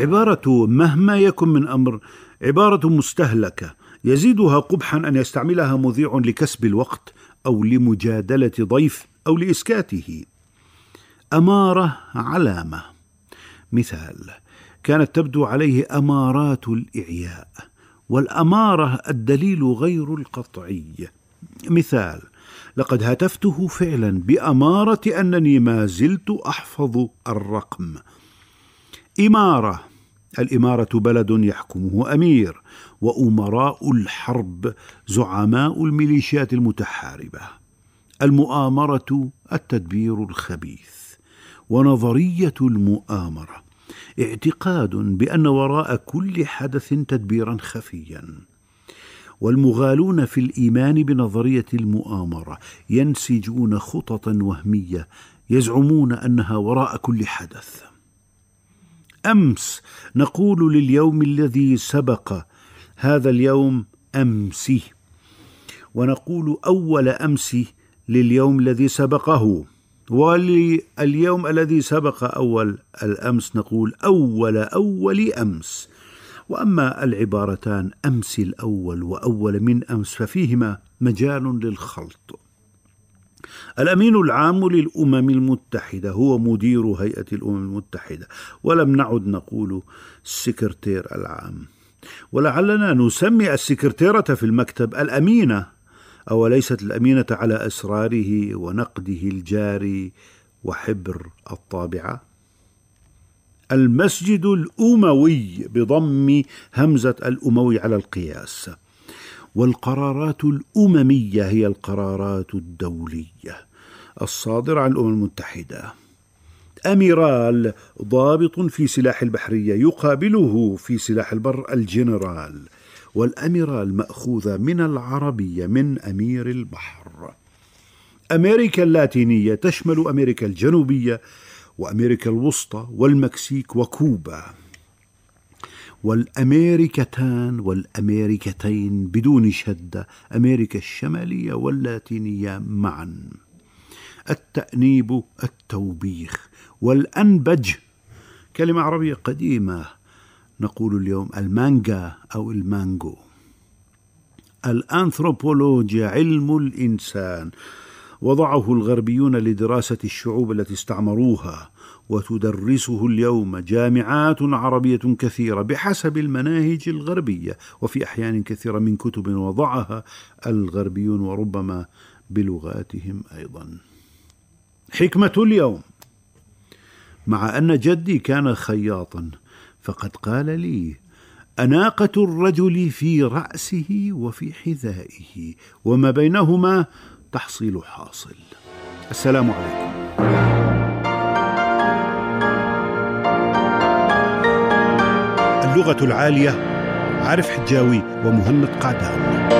عبارة مهما يكن من أمر عبارة مستهلكة يزيدها قبحا أن يستعملها مذيع لكسب الوقت أو لمجادلة ضيف أو لإسكاته. أمارة علامة. مثال كانت تبدو عليه أمارات الإعياء والأمارة الدليل غير القطعي. مثال لقد هتفته فعلا بأمارة أنني ما زلت أحفظ الرقم. إمارة الإمارة بلد يحكمه أمير وأمراء الحرب زعماء الميليشيات المتحاربة. المؤامرة التدبير الخبيث. ونظرية المؤامرة. اعتقاد بأن وراء كل حدث تدبيرا خفيا. والمغالون في الإيمان بنظرية المؤامرة ينسجون خططا وهمية يزعمون أنها وراء كل حدث. أمس نقول لليوم الذي سبق هذا اليوم أمسي. ونقول أول أمس لليوم الذي سبقه. ولليوم الذي سبق أول الأمس نقول أول أول أمس. وأما العبارتان أمس الأول وأول من أمس ففيهما مجال للخلط. الأمين العام للأمم المتحدة هو مدير هيئة الأمم المتحدة ولم نعد نقول السكرتير العام. ولعلنا نسمي السكرتيرة في المكتب الأمينة أوليست الأمينة على أسراره ونقده الجاري وحبر الطابعة. المسجد الأموي بضم همزة الأموي على القياس. والقرارات الأممية هي القرارات الدولية. الصادرة عن الأمم المتحدة. أميرال ضابط في سلاح البحرية يقابله في سلاح البر الجنرال والأميرال مأخوذة من العربية من أمير البحر. أمريكا اللاتينية تشمل أمريكا الجنوبية وأمريكا الوسطى والمكسيك وكوبا. والأمريكتان والأمريكتين بدون شدة أمريكا الشمالية واللاتينية معا. التأنيب التوبيخ والأنبج كلمة عربية قديمة نقول اليوم المانجا أو المانجو. الأنثروبولوجيا علم الإنسان. وضعه الغربيون لدراسة الشعوب التي استعمروها وتدرسه اليوم جامعات عربية كثيرة بحسب المناهج الغربية وفي أحيان كثيرة من كتب وضعها الغربيون وربما بلغاتهم أيضا. حكمة اليوم. مع أن جدي كان خياطا فقد قال لي أناقة الرجل في رأسه وفي حذائه وما بينهما تحصيل حاصل. السلام عليكم. اللغة العالية عارف حجاوي ومهند قعدان.